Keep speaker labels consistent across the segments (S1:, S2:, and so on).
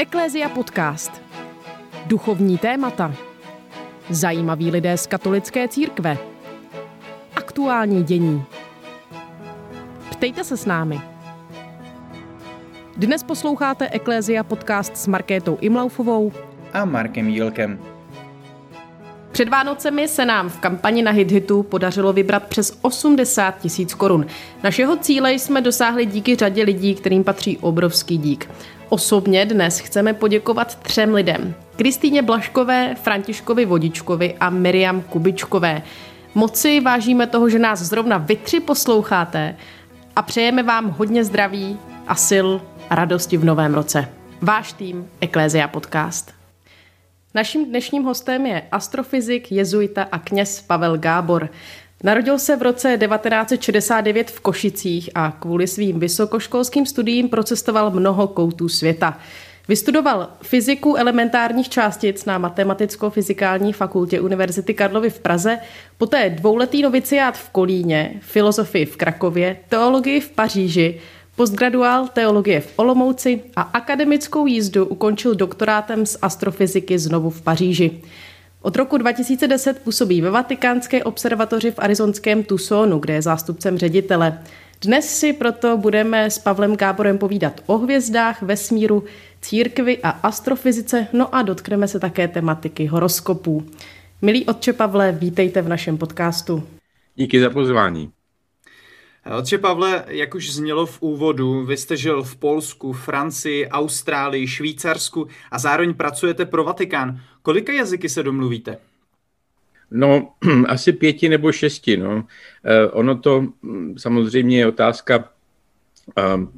S1: Eklézia podcast. Duchovní témata. Zajímaví lidé z katolické církve. Aktuální dění. Ptejte se s námi. Dnes posloucháte Eklézia podcast s Markétou Imlaufovou
S2: a Markem Jílkem.
S1: Před Vánocemi se nám v kampani na HitHitu podařilo vybrat přes 80 tisíc korun. Našeho cíle jsme dosáhli díky řadě lidí, kterým patří obrovský dík. Osobně dnes chceme poděkovat třem lidem. Kristýně Blaškové, Františkovi Vodičkovi a Miriam Kubičkové. Moci vážíme toho, že nás zrovna vy tři posloucháte a přejeme vám hodně zdraví a sil a radosti v novém roce. Váš tým Eklézia Podcast. Naším dnešním hostem je astrofyzik, jezuita a kněz Pavel Gábor. Narodil se v roce 1969 v Košicích a kvůli svým vysokoškolským studiím procestoval mnoho koutů světa. Vystudoval fyziku elementárních částic na Matematicko-fyzikální fakultě Univerzity Karlovy v Praze, poté dvouletý noviciát v Kolíně, filozofii v Krakově, teologii v Paříži, postgraduál teologie v Olomouci a akademickou jízdu ukončil doktorátem z astrofyziky znovu v Paříži. Od roku 2010 působí ve Vatikánské observatoři v arizonském Tucsonu, kde je zástupcem ředitele. Dnes si proto budeme s Pavlem Gáborem povídat o hvězdách, vesmíru, církvi a astrofyzice, no a dotkneme se také tematiky horoskopů. Milí otče Pavle, vítejte v našem podcastu.
S3: Díky za pozvání.
S2: Otče Pavle, jak už znělo v úvodu, vy jste žil v Polsku, Francii, Austrálii, Švýcarsku a zároveň pracujete pro Vatikán. Kolika jazyky se domluvíte?
S3: No, asi pěti nebo šesti. No. Eh, ono to hm, samozřejmě je otázka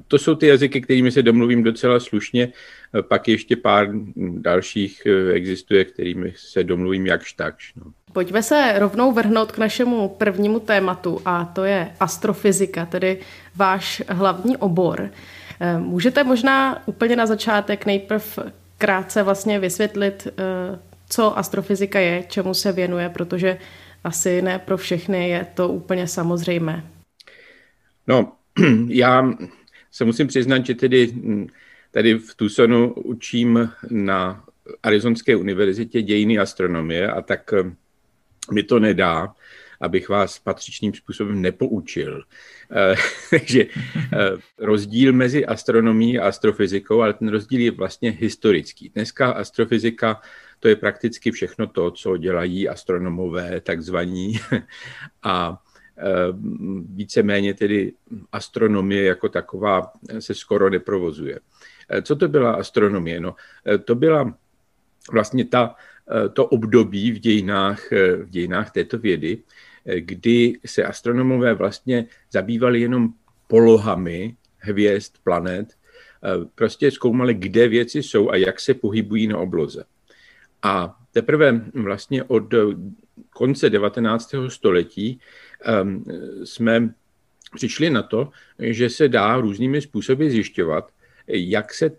S3: to jsou ty jazyky, kterými se domluvím docela slušně. Pak ještě pár dalších eh, existuje, kterými se domluvím jakž takž. No.
S1: Pojďme se rovnou vrhnout k našemu prvnímu tématu a to je astrofyzika, tedy váš hlavní obor. Eh, můžete možná úplně na začátek nejprv krátce vlastně vysvětlit, eh, co astrofyzika je, čemu se věnuje, protože asi ne pro všechny je to úplně samozřejmé.
S3: No, já se musím přiznat, že tedy hm, tady v Tucsonu učím na Arizonské univerzitě dějiny astronomie a tak hm, mi to nedá, abych vás patřičným způsobem nepoučil. Eh, takže eh, rozdíl mezi astronomií a astrofyzikou, ale ten rozdíl je vlastně historický. Dneska astrofyzika to je prakticky všechno to, co dělají astronomové, takzvaní. A Eh, víceméně tedy astronomie jako taková se skoro neprovozuje. Co to byla astronomie? No, to byla vlastně ta, to období v dějinách, v dějinách této vědy, kdy se astronomové vlastně zabývali jenom polohami hvězd, planet, prostě zkoumali, kde věci jsou a jak se pohybují na obloze. A teprve vlastně od konce 19. století um, jsme přišli na to, že se dá různými způsoby zjišťovat, jak se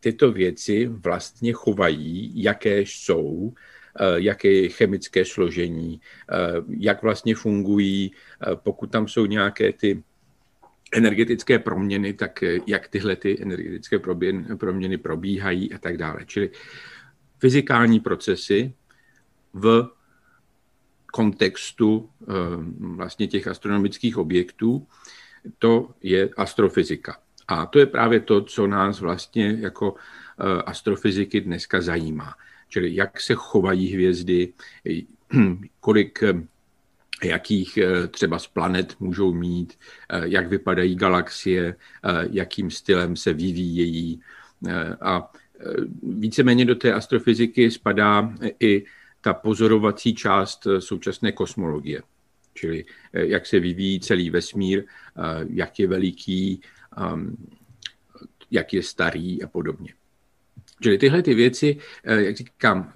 S3: tyto věci vlastně chovají, jaké jsou, eh, jaké je chemické složení, eh, jak vlastně fungují, eh, pokud tam jsou nějaké ty energetické proměny, tak jak tyhle ty energetické proměny probíhají a tak dále. Čili fyzikální procesy v kontextu vlastně těch astronomických objektů, to je astrofyzika. A to je právě to, co nás vlastně jako eh, astrofyziky dneska zajímá. Čili jak se chovají hvězdy, kolik eh, jakých třeba z planet můžou mít, jak vypadají galaxie, jakým stylem se vyvíjejí. A víceméně do té astrofyziky spadá i ta pozorovací část eh, současné kosmologie, čili eh, jak se vyvíjí celý vesmír, eh, jak je veliký, jak je starý a podobně. Čili tyhle ty věci, jak říkám,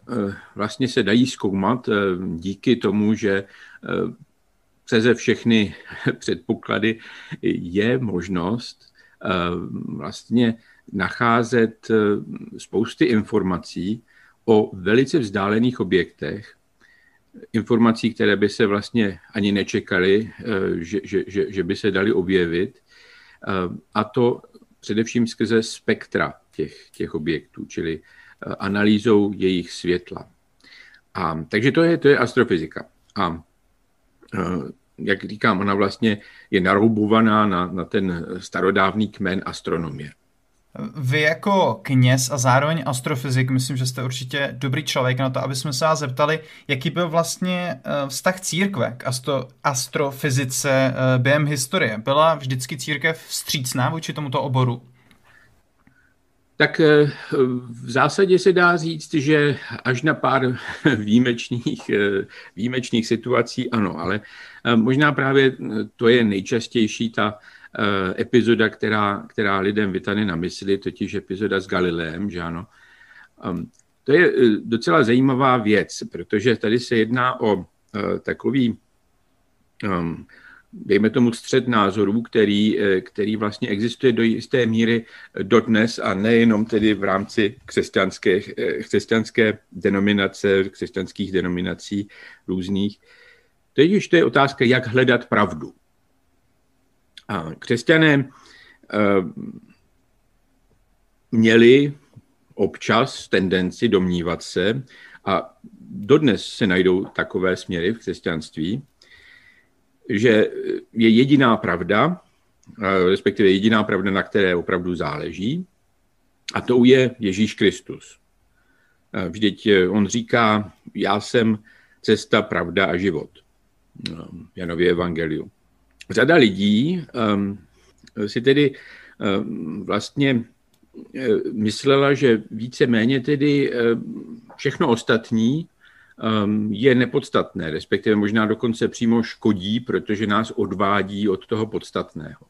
S3: vlastně se dají zkoumat díky tomu, že přeze všechny předpoklady je možnost vlastně nacházet spousty informací, o velice vzdálených objektech, informací, které by se vlastně ani nečekaly, eh, že, že, že, že by se dali objevit, eh, a to především skrze spektra těch, těch objektů, čili analýzou jejich světla. A, takže to je, to je astrofyzika. A jak říkám, ona vlastně je naroubovaná na, na ten starodávný kmen astronomie.
S2: Vy jako kněz a zároveň astrofyzik, myslím, že jste určitě dobrý člověk na to, aby jsme se vás zeptali, jaký byl vlastně eh, vztah církve k astro, astrofyzice eh, během historie. Byla vždycky církev vstřícná vůči tomuto oboru?
S3: Tak eh, v zásadě se dá říct, že až na pár výjimečných, výjimečných situací ano, ale možná právě to je nejčastější ta epizoda, která, která lidem vytane na mysli, totiž epizoda s Galileem, že ano. Um, to je eh, docela zajímavá věc, protože tady se jedná o uh, takový, um, dejme tomu střed názorů, který, který vlastně existuje do jisté míry dodnes a nejenom tedy v rámci křesťanské, křesťanské denominace, křesťanských denominací různých. Teď to je otázka, jak hledat pravdu. A křesťané eh, měli občas tendenci domnívat se, a dodnes se najdou takové směry v křesťanství, že je jediná pravda, eh, respektive jediná pravda, na které opravdu záleží, a to je Ježíš Kristus. Eh, vždyť on říká, já jsem cesta, pravda a život. Janově evangelium řada lidí um, si tedy um, vlastně uh, myslela, že více-méně tedy uh, všechno ostatní je nepodstatné, respektive možná dokonce přímo škodí, protože nás odvádí od toho podstatného.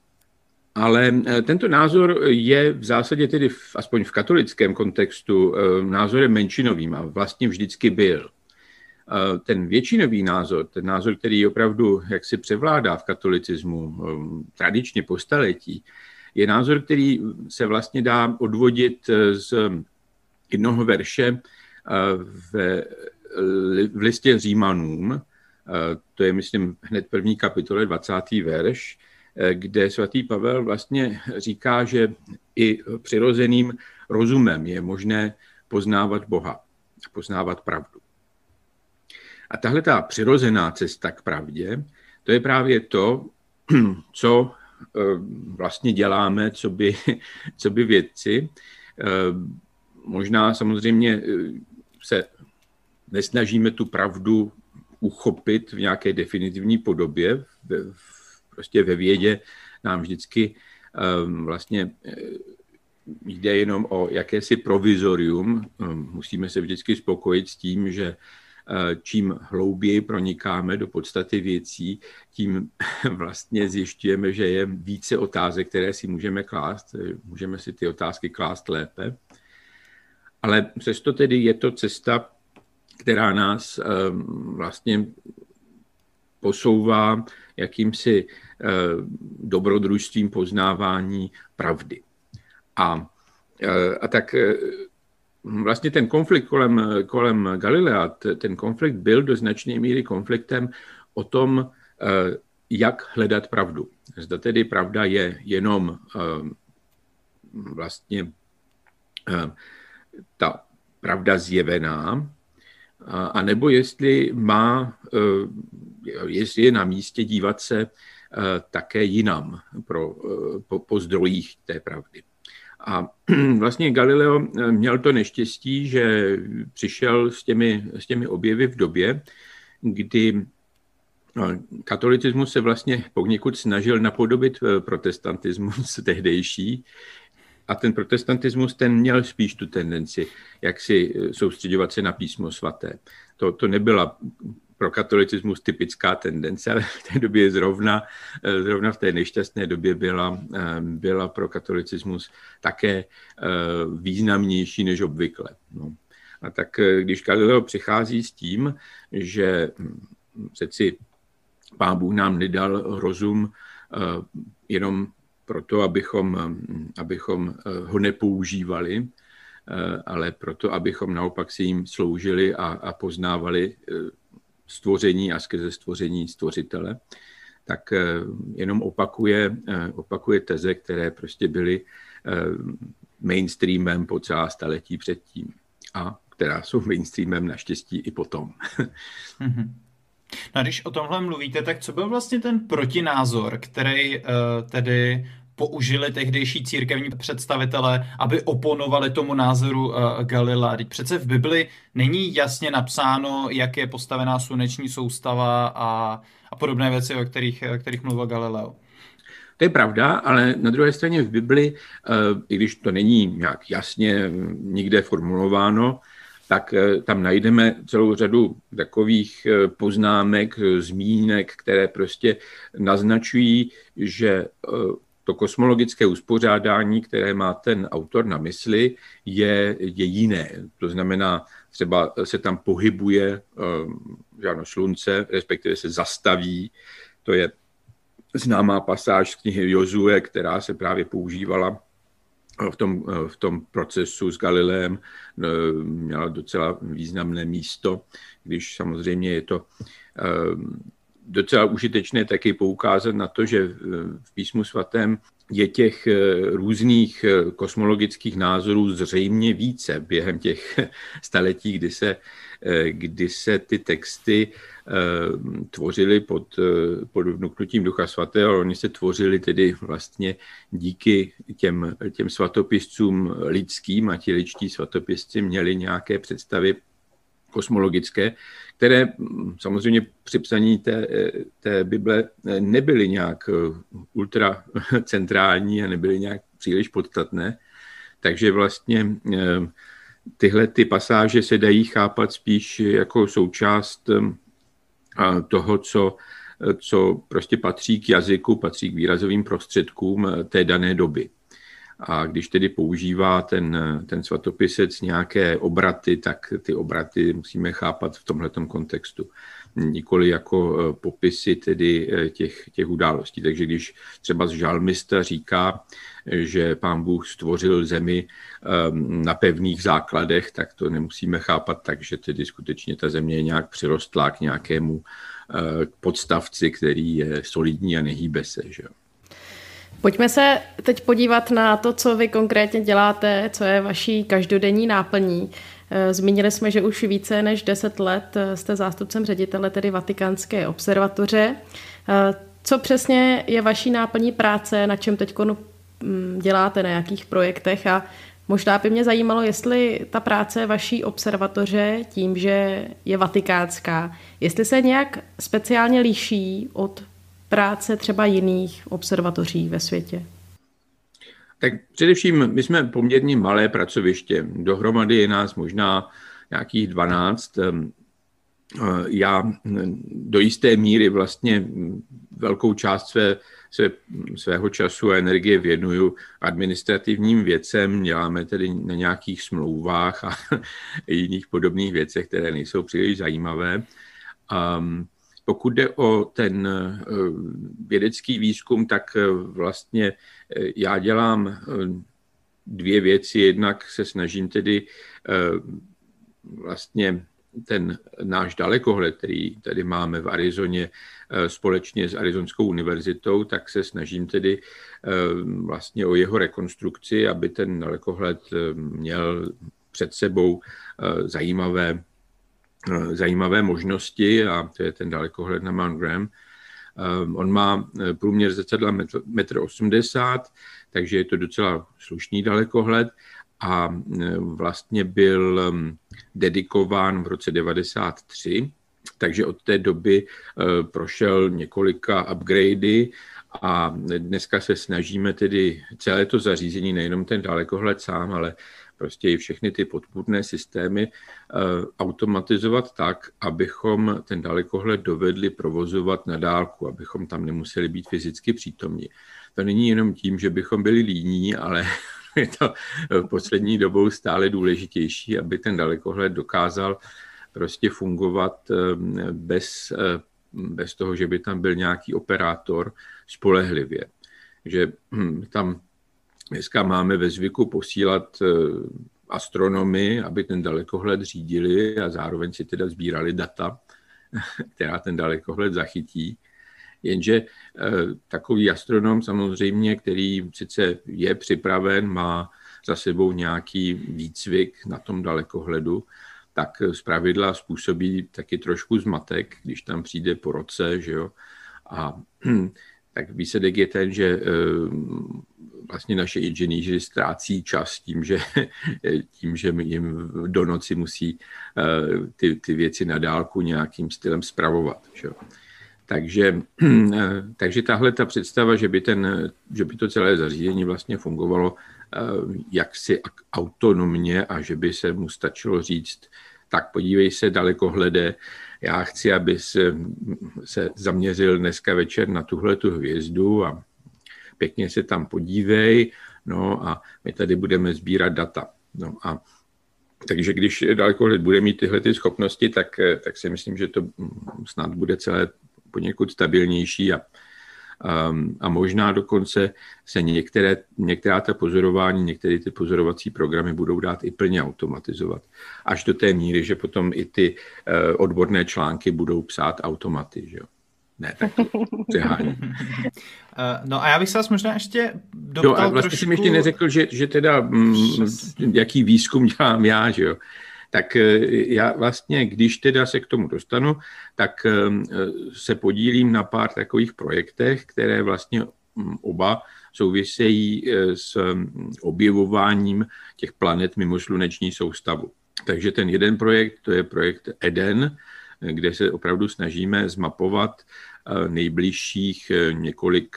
S3: Ale uh, tento názor je v zásadě tedy, v, aspoň v katolickém kontextu, názorem menšinovým a vlastně vždycky byl ten většinový názor, ten názor, který opravdu jaksi převládá v katolicismu um, tradičně po staletí, je názor, který se vlastně dá odvodit eh, z jednoho verše eh, v, v listě Římanům, eh, to je, myslím, hned první kapitole, 20. verš, kde svatý Pavel vlastně říká, že i přirozeným rozumem je možné poznávat Boha, poznávat pravdu. A tahle ta přirozená cesta k pravdě, to je právě to, co eh, vlastně děláme, co by, co by vědci. Eh, možná samozřejmě eh, se nesnažíme tu pravdu uchopit v nějaké definitivní podobě. Prostě ve vědě nám vždycky vlastně jde jenom o jakési provizorium. Musíme se vždycky spokojit s tím, že čím hlouběji pronikáme do podstaty věcí, tím vlastně zjišťujeme, že je více otázek, které si můžeme klást. Můžeme si ty otázky klást lépe. Ale přesto tedy je to cesta, která nás eh, vlastně posouvá jakýmsi eh, dobrodružstvím poznávání pravdy. A, a tak vlastně ten konflikt kolem, kolem Galilea, ten konflikt byl do značné míry konfliktem o tom, eh, jak hledat pravdu. Zda tedy pravda je jenom eh, vlastně eh, ta pravda zjevená, a nebo jestli má, jestli je na místě dívat se také jinam pro, po, po zdrojích té pravdy. A vlastně Galileo eh, měl to neštěstí, že přišel s těmi, s těmi objevy v době, kdy eh, katolicismus se vlastně poněkud snažil napodobit eh, protestantismus tehdejší, a ten protestantismus ten měl spíš tu tendenci, jak si soustředovat se na písmo svaté. To, to nebyla pro katolicismus typická tendence, ale v té době zrovna, eh, zrovna v té nešťastné době byla, eh, byla pro katolicismus také eh, významnější než obvykle. No. A tak když Galileo přichází s tím, že hm, přeci pán Bůh nám nedal rozum jenom proto, abychom, hm, abychom ho nepoužívali, ale proto, abychom naopak si jim sloužili a, a poznávali stvoření a skrze stvoření stvořitele, tak eh, jenom opakuje, eh, opakuje teze, které prostě byly eh, mainstreamem po celá staletí předtím a která jsou mainstreamem naštěstí i potom.
S2: Mm-hmm. No a když o tomhle mluvíte, tak co byl vlastně ten protinázor, který uh, tedy použili tehdejší církevní představitele, aby oponovali tomu názoru uh, Galilea. Teď přece v Bibli není jasně napsáno, jak je postavená sluneční soustava a, a podobné věci, o kterých, o kterých mluvil Galileo.
S3: To je pravda, ale na druhé straně v Bibli, uh, i když to není nějak jasně nikde formulováno, tak eh, tam najdeme celou řadu takových eh, poznámek, zmínek, které prostě naznačují, že eh, to kosmologické uspořádání, které má ten autor na mysli, je, je jiné. To znamená, třeba se tam pohybuje žádno slunce, respektive se zastaví. To je známá pasáž z knihy Jozue, která se právě používala v tom, v tom procesu s Galileem eh, měla docela významné místo, když samozřejmě je to eh, docela užitečné taky poukázat na to, že v písmu svatém je těch eh, různých kosmologických názorů zřejmě více během těch staletí, kdy se, kdy se ty texty Eh, tvořili pod, eh, pod vnuknutím Ducha Svatého, oni se tvořili tedy vlastně díky těm, těm svatopiscům lidským a ti ličtí svatopisci měli nějaké představy kosmologické, které hm, samozřejmě při psaní té, té Bible nebyly nějak ultra centrální a nebyly nějak příliš podstatné. Takže vlastně eh, tyhle ty pasáže se dají chápat spíš jako součást toho, co, co prostě patří k jazyku, patří k výrazovým prostředkům té dané doby. A když tedy používá ten, ten svatopisec nějaké obraty, tak ty obraty musíme chápat v tomto kontextu. Nikoli jako eh, popisy tedy eh, těch, těch událostí. Takže když třeba žalmista říká, že pán Bůh stvořil zemi ehm, na pevných základech, tak to nemusíme chápat tak, že tedy skutečně ta země je nějak přirostlá k nějakému eh, podstavci, který je solidní a nehýbe se. Že?
S1: Pojďme se teď podívat na to, co vy konkrétně děláte, co je vaší každodenní náplní. Eh, zmínili jsme, že už více než 10 let eh, jste zástupcem ředitele tedy Vatikánské observatoře. Co přesně je vaší náplní práce, na čem teď Mm, děláte, na jakých projektech a možná by mě zajímalo, jestli ta práce vaší observatoře tím, že je vatikánská, jestli se nějak speciálně liší od práce třeba jiných observatoří ve světě.
S3: Tak především my jsme poměrně malé pracoviště. Dohromady je nás možná nějakých 12. Ehm, eh, já do jisté míry vlastně velkou část své se svého času a energie věnuju administrativním věcem, děláme tedy na nějakých smlouvách a jiných podobných věcech, které nejsou příliš zajímavé. Um, pokud jde o ten eh, vědecký výzkum, tak eh, vlastně eh, já dělám dvě věci. Jednak se snažím tedy vlastně ten náš dalekohled, který tady máme v Arizoně společně s Arizonskou univerzitou, tak se snažím tedy vlastně o jeho rekonstrukci, aby ten dalekohled měl před sebou zajímavé, zajímavé možnosti a to je ten dalekohled na Mount Graham. On má průměr zrcadla 1,80 m, takže je to docela slušný dalekohled a vlastně byl dedikován v roce 93, takže od té doby prošel několika upgradey a dneska se snažíme tedy celé to zařízení, nejenom ten dalekohled sám, ale prostě i všechny ty podpůrné systémy e, automatizovat tak, abychom ten dalekohled dovedli provozovat na dálku, abychom tam nemuseli být fyzicky přítomní. To není jenom tím, že bychom byli líní, ale je to poslední dobou stále důležitější, aby ten dalekohled dokázal prostě fungovat eh, bez, eh, bez toho, že by tam byl nějaký operátor spolehlivě. Že hm, dneska máme ve zvyku posílat eh, astronomy, aby ten dalekohled řídili a zároveň si teda sbírali data, která ten dalekohled zachytí. Jenže eh, takový astronom samozřejmě, který sice je připraven, má za sebou nějaký výcvik na tom dalekohledu, tak z pravidla způsobí taky trošku zmatek, když tam přijde po roce, že jo. A tak výsledek je ten, že eh, vlastně naše inženýři ztrácí čas tím, že, tím, že jim do noci musí eh, ty, ty věci na dálku nějakým stylem spravovat. Že? Takže, eh, takže tahle ta představa, že by, ten, že by to celé zařízení vlastně fungovalo jaksi autonomně a že by se mu stačilo říct, tak podívej se daleko hlede, já chci, aby se, se zaměřil dneska večer na tuhle tu hvězdu a pěkně se tam podívej, no a my tady budeme sbírat data. No a takže když dalekohled bude mít tyhle ty schopnosti, tak, tak si myslím, že to snad bude celé poněkud stabilnější a, a možná dokonce se některé, některá ta pozorování, některé ty pozorovací programy budou dát i plně automatizovat. Až do té míry, že potom i ty uh, odborné články budou psát automaty. Že jo? Ne, tak to přehání.
S2: Uh, no a já bych se vás možná ještě doptal jo, a
S3: vlastně trošku... jsem ještě neřekl, že, že teda mm, jaký výzkum dělám já, že jo tak eh, já vlastně, když teda se k tomu dostanu, tak eh, se podílím na pár takových projektech, které vlastně mm, oba souvisejí eh, s mm, objevováním těch planet mimo sluneční soustavu. Takže ten jeden projekt, to je projekt EDEN, kde se opravdu snažíme zmapovat nejbližších několik,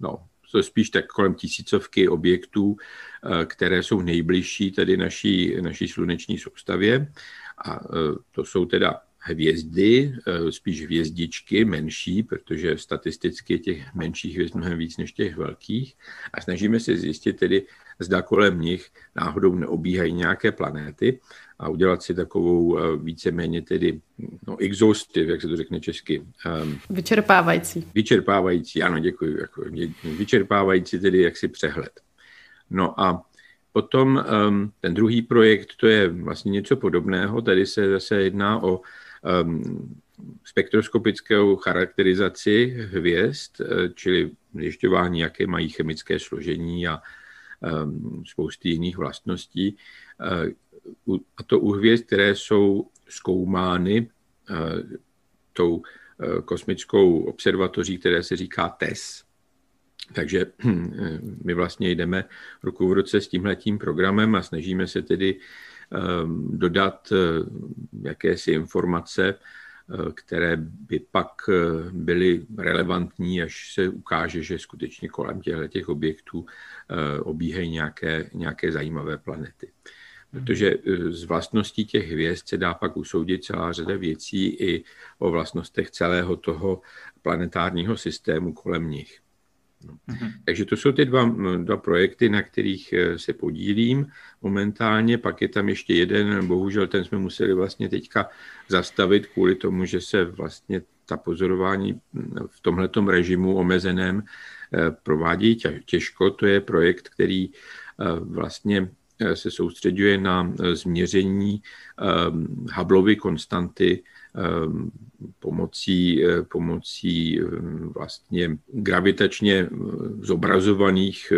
S3: no, to je spíš tak kolem tisícovky objektů, eh, které jsou nejbližší tedy naší, naší sluneční soustavě. A eh, to jsou teda hvězdy, eh, spíš hvězdičky menší, protože statisticky těch menších hvězd mnohem víc než těch velkých. A snažíme se zjistit tedy, zda kolem nich náhodou neobíhají nějaké planéty a udělat si takovou eh, víceméně tedy no, exhaustive, jak se to řekne česky.
S1: Um, vyčerpávající.
S3: Vyčerpávající, ano, děkuji. Jako, vyčerpávající tedy jaksi přehled. No a potom um, ten druhý projekt, to je vlastně něco podobného. Tady se zase jedná o um, spektroskopickou charakterizaci hvězd, eh, čili zjišťování, jaké mají chemické složení a um, spousty jiných vlastností. A to u hvězd, které jsou zkoumány uh, tou uh, kosmickou observatoří, které se říká TES. Takže my vlastně jdeme ruku v ruce s tímhletím programem a snažíme se tedy um, dodat jakési informace, které by pak byly relevantní, až se ukáže, že skutečně kolem těchto těch objektů obíhají nějaké, nějaké zajímavé planety protože eh, z vlastností těch hvězd se dá pak usoudit celá řada věcí i o vlastnostech celého toho planetárního systému kolem nich. No. Mm-hmm. Takže to jsou ty dva, dva projekty, na kterých eh, se podílím momentálně. Pak je tam ještě jeden, bohužel ten jsme museli vlastně teďka zastavit kvůli tomu, že se vlastně ta pozorování v tomhletom režimu omezeném eh, provádí těžko. To je projekt, který vlastně se soustředuje na eh, změření um, Hubbleovy konstanty um, pomocí, pomocí um, vlastně gravitačně zobrazovaných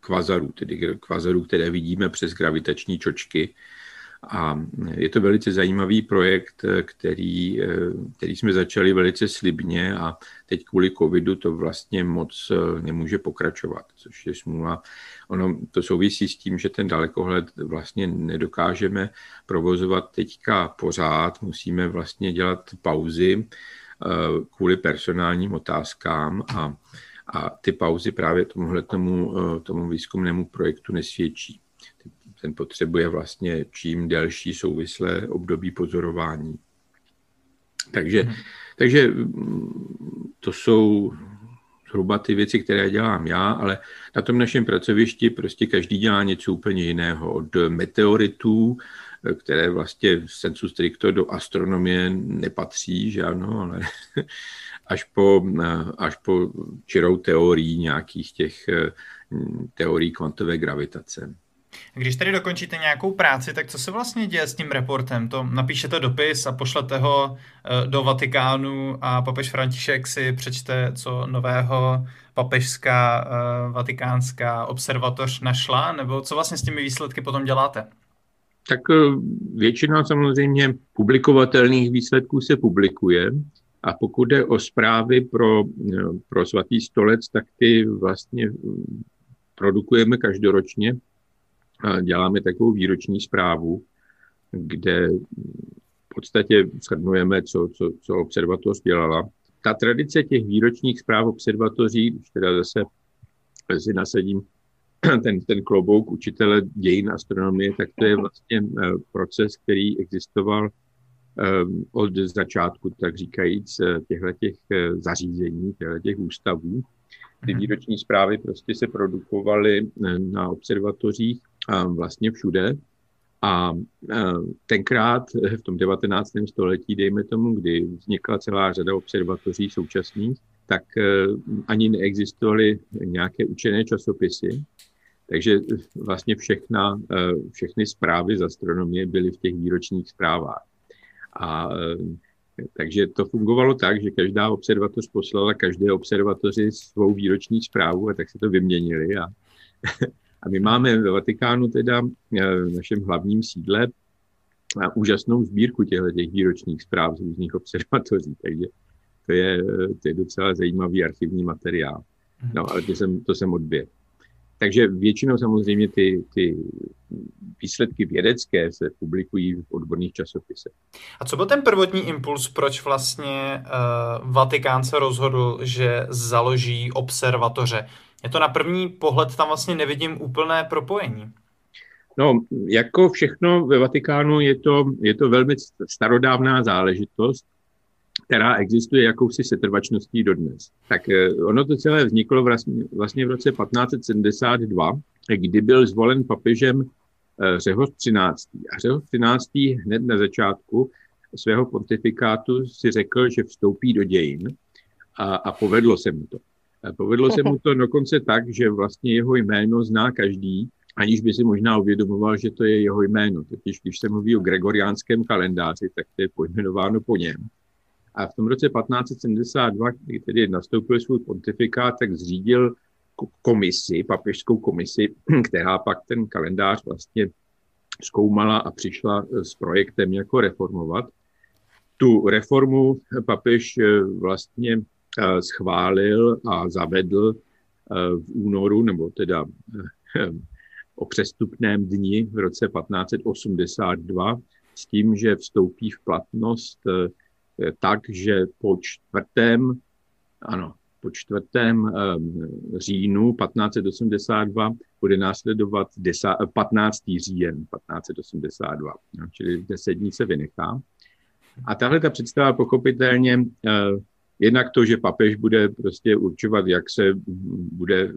S3: kvazarů, tedy kvazarů, které vidíme přes gravitační čočky. A je to velice zajímavý projekt, který, který jsme začali velice slibně a teď kvůli covidu to vlastně moc nemůže pokračovat, což je smůla. Ono to souvisí s tím, že ten dalekohled vlastně nedokážeme provozovat teďka pořád, musíme vlastně dělat pauzy eh, kvůli personálním otázkám a, a ty pauzy právě tomuhle tomu, eh, tomu výzkumnému projektu nesvědčí. Ten potřebuje vlastně čím delší souvislé období pozorování. Takže, hmm. takže mm, to jsou zhruba ty věci, které dělám já, ale na tom našem pracovišti prostě každý dělá něco úplně jiného. Od meteoritů, které vlastně sensu stricto do astronomie nepatří, že ano, ale až po, až po čirou teorií nějakých těch teorií kvantové gravitace.
S2: Když tady dokončíte nějakou práci, tak co se vlastně děje s tím reportem? To napíšete dopis a pošlete ho eh, do Vatikánu a papež František si přečte, co nového papežská uh, vatikánská observatoř našla, nebo co vlastně s těmi výsledky potom děláte?
S3: Tak eh, většina samozřejmě publikovatelných výsledků se publikuje a pokud jde o zprávy pro, pro svatý stolec, tak ty vlastně produkujeme každoročně děláme takovou výroční zprávu, kde v podstatě shrnujeme, co, co, co observatoř dělala. Ta tradice těch výročních zpráv observatoří, když teda zase si nasadím ten, ten klobouk učitele dějin astronomie, tak to je vlastně eh, proces, který existoval eh, od začátku, tak říkajíc, eh, těchto těch zařízení, těchto těch ústavů. Ty mhm. výroční zprávy prostě se produkovaly na observatořích vlastně všude. A tenkrát v tom 19. století, dejme tomu, kdy vznikla celá řada observatoří současných, tak e, ani neexistovaly nějaké učené časopisy, takže vlastně všechna, e, všechny zprávy z astronomie byly v těch výročních zprávách. A e, takže to fungovalo tak, že každá observatoř poslala každé observatoři svou výroční zprávu a tak se to vyměnili a A my máme ve Vatikánu teda eh, v našem hlavním sídle eh, úžasnou sbírku těchto těch výročních zpráv z různých observatoří, takže to je, to je docela zajímavý archivní materiál. No, ale to jsem, to jsem odběh. Takže většinou samozřejmě ty, ty výsledky vědecké se publikují v odborných časopisech.
S2: A co byl ten prvotní impuls, proč vlastně uh, Vatikán se rozhodl, že založí observatoře? Je to na první pohled, tam vlastně nevidím úplné propojení.
S3: No, jako všechno ve Vatikánu je to, je to velmi starodávná záležitost, která existuje jakousi setrvačností dodnes. Tak eh, ono to celé vzniklo vlastně, v roce 1572, kdy byl zvolen papežem eh, Řehoř 13. A Řehoř 13. hned na začátku svého pontifikátu si řekl, že vstoupí do dějin a, a povedlo se mu to. Povedlo se mu to dokonce tak, že vlastně jeho jméno zná každý, aniž by si možná uvědomoval, že to je jeho jméno. Totiž když se mluví o gregoriánském kalendáři, tak to je pojmenováno po něm. A v tom roce 1572, kdy tedy nastoupil svůj pontifikát, tak zřídil komisi, papežskou komisi, která pak ten kalendář vlastně zkoumala a přišla s projektem, jako reformovat. Tu reformu papež eh, vlastně Eh, schválil a zavedl eh, v únoru, nebo teda eh, o přestupném dni v roce 1582 s tím, že vstoupí v platnost tak, že po čtvrtém, ano, po čtvrtém říjnu 1582 bude následovat 15. říjen 1582, no, čili 10 dní se vynechá. A tahle ta představa pochopitelně Jednak to, že papež bude prostě určovat, jak se bude eh,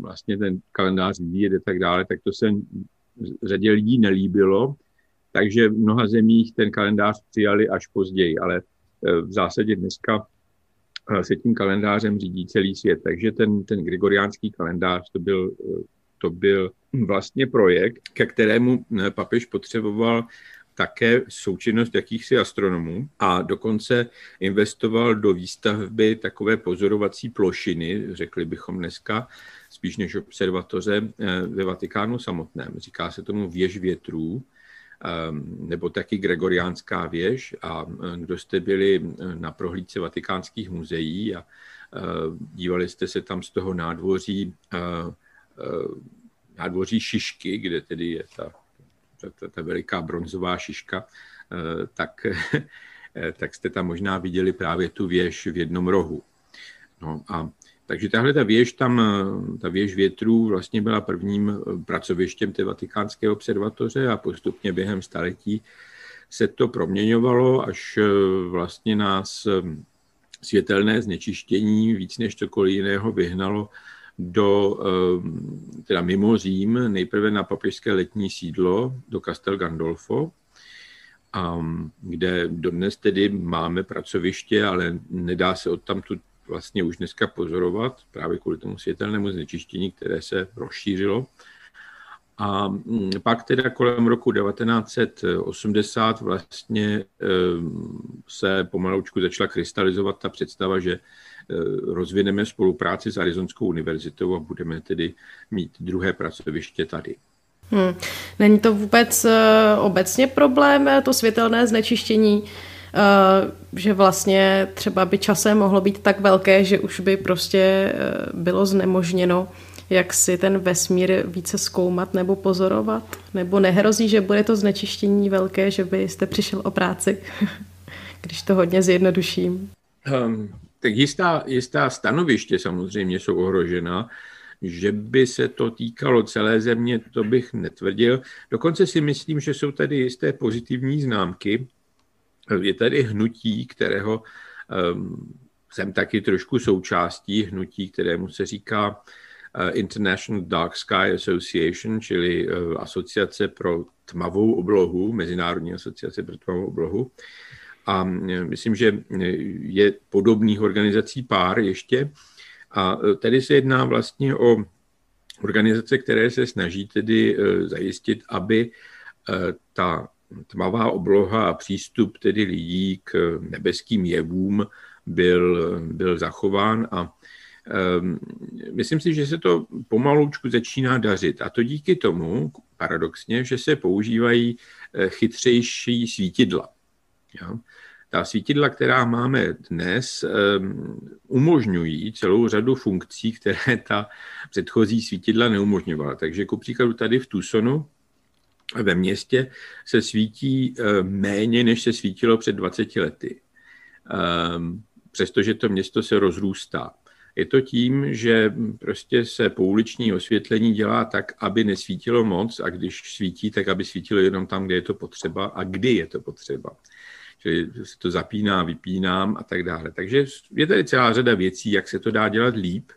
S3: vlastně ten kalendář vyvíjet a tak dále, tak to se řadě lidí nelíbilo, takže v mnoha zemích ten kalendář přijali až později, ale eh, v zásadě dneska eh, se tím kalendářem řídí celý svět. Takže ten, ten gregoriánský kalendář to byl, to byl vlastně projekt, ke kterému papež potřeboval také součinnost jakýchsi astronomů a dokonce investoval do výstavby takové pozorovací plošiny, řekli bychom dneska, spíš než observatoře eh, ve Vatikánu samotném. Říká se tomu věž větrů, ehm, nebo taky Gregoriánská věž a eh, kdo jste byli eh, na prohlídce vatikánských muzeí a dívali jste se tam z toho nádvoří, nádvoří Šišky, kde tedy je ta ta, ta, ta veliká bronzová šiška, eh, tak, eh, tak jste tam možná viděli právě tu věž v jednom rohu. No a takže tahle ta věž tam, eh, ta věž větrů vlastně byla prvním pracovištěm té vatikánské observatoře a postupně během staletí se to proměňovalo, až vlastně nás světelné znečištění víc než cokoliv jiného vyhnalo do, eh, teda mimo Řím, nejprve na papežské letní sídlo do Castel Gandolfo, kde dodnes tedy máme pracoviště, ale nedá se odtamtud vlastně už dneska pozorovat, právě kvůli tomu světelnému znečištění, které se rozšířilo. A mm, pak teda kolem roku 1980 vlastně se pomaloučku začala krystalizovat ta představa, že rozvineme spolupráci s Arizonskou univerzitou a budeme tedy mít druhé pracoviště tady.
S1: Hmm. Není to vůbec uh, obecně problém, to světelné znečištění, že vlastně třeba by časem mohlo být tak velké, že už by prostě bylo znemožněno jak si ten vesmír více zkoumat nebo pozorovat? Nebo nehrozí, že bude to znečištění velké, že byste přišel o práci, když to hodně zjednoduším?
S3: Um, tak jistá, jistá stanoviště samozřejmě jsou ohrožena. Že by se to týkalo celé země, to bych netvrdil. Dokonce si myslím, že jsou tady jisté pozitivní známky. Je tady hnutí, kterého um, jsem taky trošku součástí, hnutí, kterému se říká uh, International Dark Sky Association, čili uh, asociace pro tmavou oblohu, Mezinárodní asociace pro tmavou oblohu. A myslím, že je podobných organizací pár ještě. A e, tady se jedná vlastně o organizace, které se snaží tedy e, zajistit, aby e, ta tmavá obloha a přístup tedy lidí k nebeským jevům byl, byl zachován a myslím si, že se to pomalučku začíná dařit. A to díky tomu, paradoxně, že se používají chytřejší svítidla. Ja? Ta svítidla, která máme dnes, umožňují celou řadu funkcí, které ta předchozí svítidla neumožňovala. Takže ku příkladu tady v Tucsonu ve městě se svítí méně, než se svítilo před 20 lety. Přestože to město se rozrůstá. Je to tím, že prostě se pouliční osvětlení dělá tak, aby nesvítilo moc a když svítí, tak aby svítilo jenom tam, kde je to potřeba a kdy je to potřeba čili se to zapíná, vypínám a tak dále. Takže je tady celá řada věcí, jak se to dá dělat líp.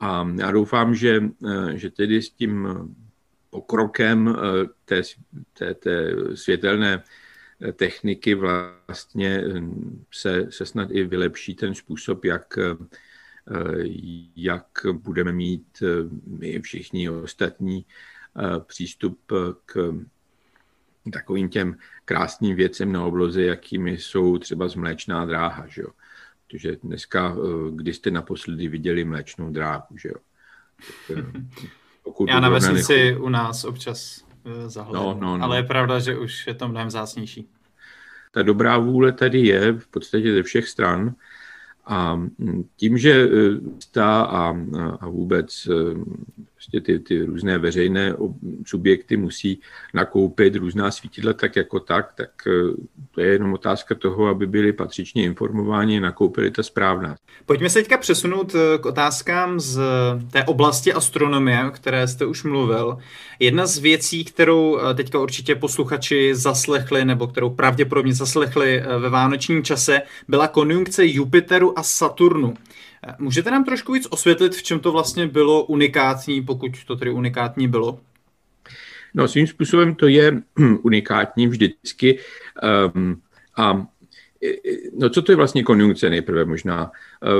S3: A já doufám, že, eh, že tedy s tím pokrokem eh, té, té, té světelné eh, techniky vlastně se, se snad i vylepší ten způsob, jak, jak budeme mít my všichni ostatní přístup k takovým těm krásným věcem na obloze, jakými jsou třeba z mléčná dráha, že jo. Protože dneska, eh, kdy jste naposledy viděli mléčnou dráhu, že jo. Tak,
S2: eh, pokud Já na vesnici u nás občas eh, zahlednu, no, no, no. ale je pravda, že už je to mnohem vzácnější.
S3: Ta dobrá vůle tady je v podstatě ze všech stran a tím, že ta a, a vůbec prostě ty, ty různé veřejné subjekty musí nakoupit různá svítidla tak jako tak, tak eh, to je jenom otázka toho, aby byli patřičně informováni a nakoupili ta správná.
S2: Pojďme se teďka přesunout eh, k otázkám z té oblasti astronomie, o které jste už mluvil. Jedna z věcí, kterou eh, teďka určitě posluchači zaslechli, nebo kterou pravděpodobně zaslechli ve vánočním čase, byla konjunkce Jupiteru a Saturnu. Můžete nám trošku víc osvětlit, v čem to vlastně bylo unikátní, pokud to tedy unikátní bylo?
S3: No, svým způsobem to je unikátní vždycky. Um, a No co to je vlastně konjunkce nejprve možná?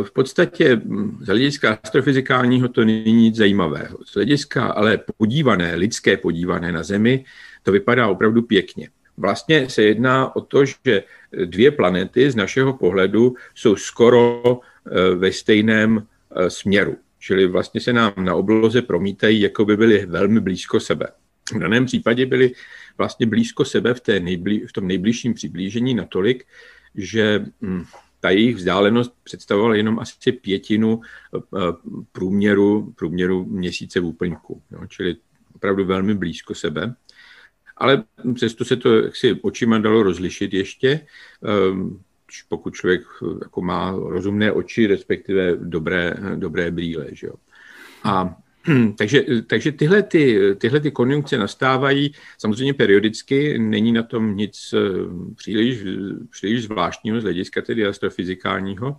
S3: V podstatě hm, z hlediska astrofyzikálního to není nic zajímavého. Z hlediska ale podívané, lidské podívané na Zemi, to vypadá opravdu pěkně. Vlastně se jedná o to, že dvě planety z našeho pohledu jsou skoro Eh, ve stejném eh, směru. Čili vlastně se nám na obloze promítají, jako by byly velmi blízko sebe. V daném případě byly vlastně blízko sebe v, té nejblí, v tom nejbližším přiblížení natolik, že hm, ta jejich vzdálenost představovala jenom asi pětinu eh, průměru, průměru měsíce v úplňku. No, čili opravdu velmi blízko sebe. Ale přesto se to jaksi očima dalo rozlišit ještě. Pokud člověk eh, jako má rozumné oči, respektive dobré, dobré brýle. Že jo. A takže, takže tyhle, ty, tyhle ty konjunkce nastávají samozřejmě periodicky, není na tom nic eh, příliš, příliš zvláštního z hlediska tedy astrofyzikálního,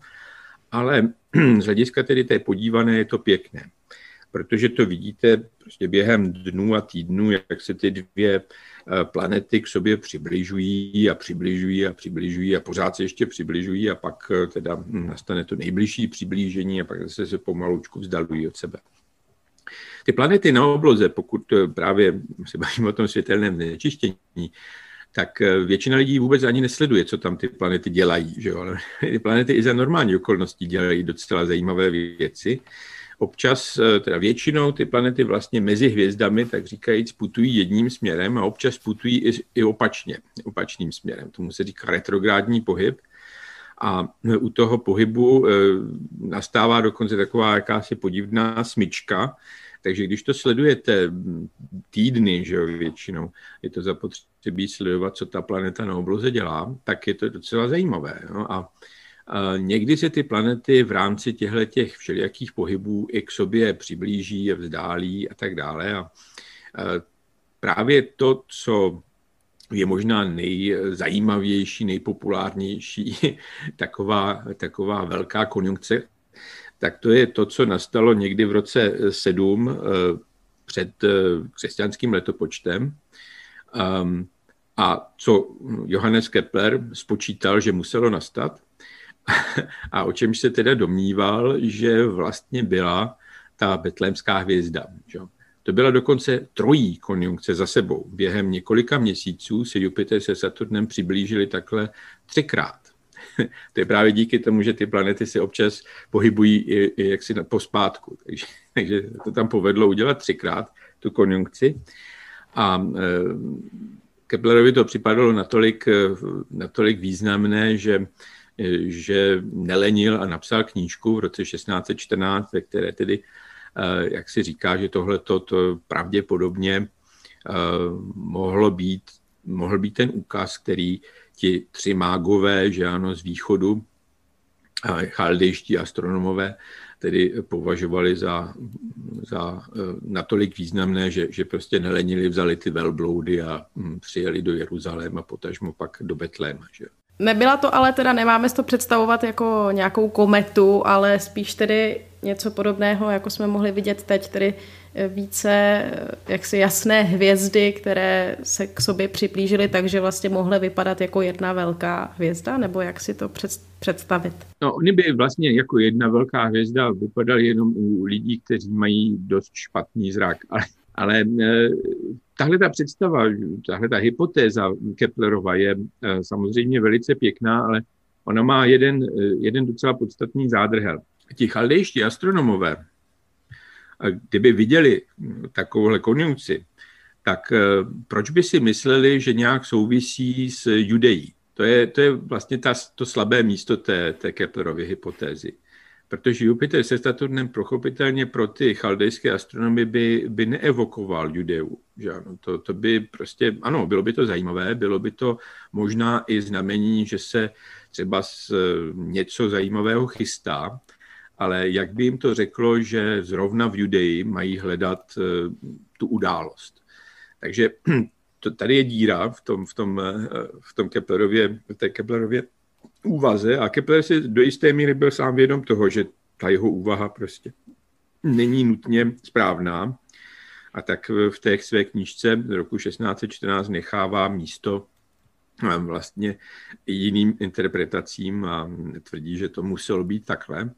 S3: ale z hlediska tedy té podívané je to pěkné, protože to vidíte prostě během dnů a týdnů, jak se ty dvě Eh, planety k sobě přibližují a přibližují a přibližují a pořád se ještě přibližují a pak eh, teda nastane to nejbližší přiblížení a pak zase se pomalučku vzdalují od sebe. ty planety na obloze, pokud právě se bavíme o tom světelném znečištění, tak většina lidí vůbec ani nesleduje, co tam ty planety dělají. Že jo? Ty planety i za normální okolností dělají docela zajímavé věci občas, eh, teda většinou ty planety vlastně mezi hvězdami, tak říkajíc, putují jedním směrem a občas putují i, i opačně, opačným směrem. Tomu se říká retrográdní pohyb. A u toho pohybu e, nastává dokonce taková jakási podivná smyčka, takže když to sledujete týdny, že jo, většinou, je to zapotřebí sledovat, co ta planeta na obloze dělá, tak je to docela zajímavé. No? A Někdy se ty planety v rámci těchto těch všelijakých pohybů i k sobě přiblíží vzdálí a tak dále. A právě to, co je možná nejzajímavější, nejpopulárnější taková, taková velká konjunkce, tak to je to, co nastalo někdy v roce 7 eh, před eh, křesťanským letopočtem. Ehm, a co Johannes Kepler spočítal, že muselo nastat, a o čemž se teda domníval, že vlastně byla ta betlémská hvězda. Že? To byla dokonce trojí konjunkce za sebou. Během několika měsíců se Jupiter se Saturnem přiblížili takhle třikrát. to je právě díky tomu, že ty planety se občas pohybují i, i jaksi pospátku. Takže, takže to tam povedlo udělat třikrát, tu konjunkci. A e, Keplerovi to připadalo natolik, e, natolik významné, že že nelenil a napsal knížku v roce 1614, ve které tedy, eh, jak si říká, že tohle to pravděpodobně eh, mohlo být, mohl být ten úkaz, který ti tři mágové, že ano, z východu, chaldejští astronomové, tedy považovali za, za eh, natolik významné, že, že prostě nelenili, vzali ty velbloudy a hm, přijeli do Jeruzaléma, potažmo pak do Betléma. Že?
S1: Nebyla to ale teda, nemáme to představovat jako nějakou kometu, ale spíš tedy něco podobného, jako jsme mohli vidět teď, tedy eh, více eh, jaksi jasné hvězdy, které se k sobě připlížily, takže vlastně mohly vypadat jako jedna velká hvězda, nebo jak si to představit?
S3: No, oni by vlastně jako jedna velká hvězda vypadaly jenom u lidí, kteří mají dost špatný zrak, ale, ale eh, tahle ta představa, tahle ta hypotéza Keplerova je eh, samozřejmě velice pěkná, ale ona má jeden, eh, jeden docela podstatný zádrhel. Ti chaldejští astronomové, kdyby viděli takovouhle konjunkci, tak eh, proč by si mysleli, že nějak souvisí s Judeí? To je, to je vlastně ta, to slabé místo té, té Keplerovy hypotézy protože Jupiter se Saturnem prochopitelně pro ty chaldejské astronomy by, by neevokoval Judeu. Že ano, to, to by prostě, ano, bylo by to zajímavé, bylo by to možná i znamení, že se třeba z, něco zajímavého chystá, ale jak by jim to řeklo, že zrovna v Judeji mají hledat uh, tu událost. Takže to, tady je díra v tom, v tom, uh, v tom Keplerově, v té Keplerově úvaze a Kepler si do jisté míry byl sám vědom toho, že ta jeho úvaha prostě není nutně správná. A tak v té své knížce z roku 1614 nechává místo eh, vlastně jiným interpretacím a tvrdí, že to muselo být takhle.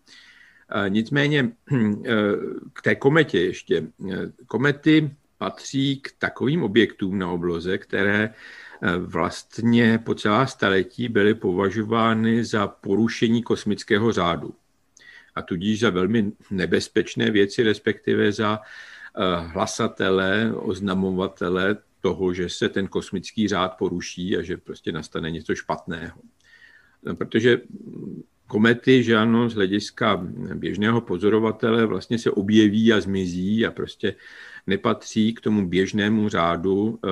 S3: Nicméně eh, k té kometě ještě. Komety patří k takovým objektům na obloze, které vlastně po celá staletí byly považovány za porušení kosmického řádu. A tudíž za velmi nebezpečné věci, respektive za eh, hlasatele, oznamovatele toho, že se ten kosmický řád poruší a že prostě nastane něco špatného. No, protože komety, že ano, z hlediska běžného pozorovatele vlastně se objeví a zmizí a prostě nepatří k tomu běžnému řádu eh,